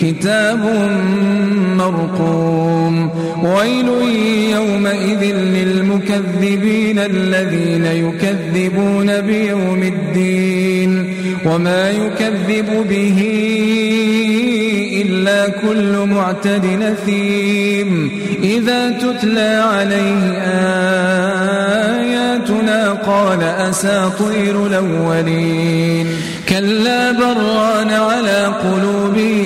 كتاب مرقوم. ويل يومئذ للمكذبين الذين يكذبون بيوم الدين. وما يكذب به إلا كل معتد نثيم. إذا تتلى عليه آياتنا قال أساطير الأولين. كلا بران على قلوبهم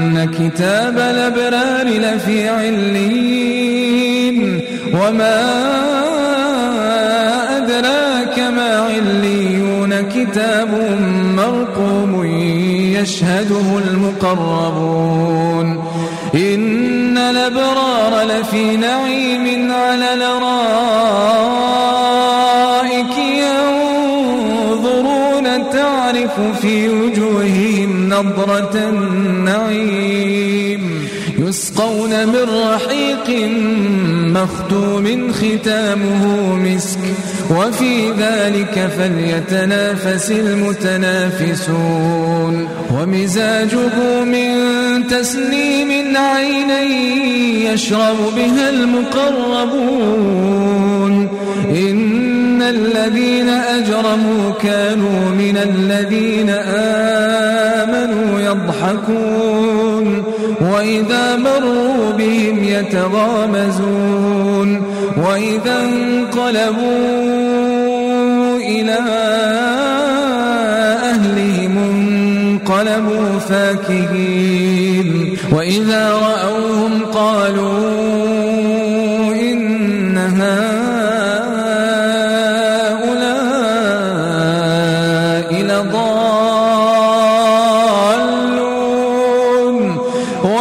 كتاب الأبرار لفي علين وما أدراك ما عليون كتاب مرقوم يشهده المقربون إن الأبرار لفي نعيم على الأرائك ينظرون تعرف في وجوههم نضرة النعيم. يسقون من رحيق مختوم ختامه مسك. وفي ذلك فليتنافس المتنافسون. ومزاجه من تسنيم عينا يشرب بها المقربون. إن الذين أجرموا كانوا من الذين آمنوا. يضحكون وإذا مروا بهم يتغامزون وإذا انقلبوا إلى أهلهم انقلبوا فاكهين وإذا رأوهم قالوا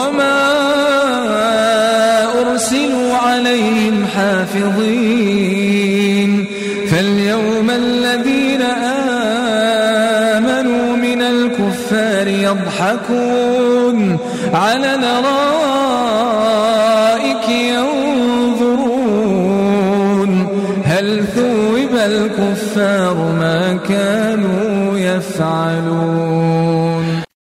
وما أرسلوا عليهم حافظين. فاليوم الذين آمنوا من الكفار يضحكون على الارائك ينظرون. هل ثوب الكفار ما كانوا يفعلون؟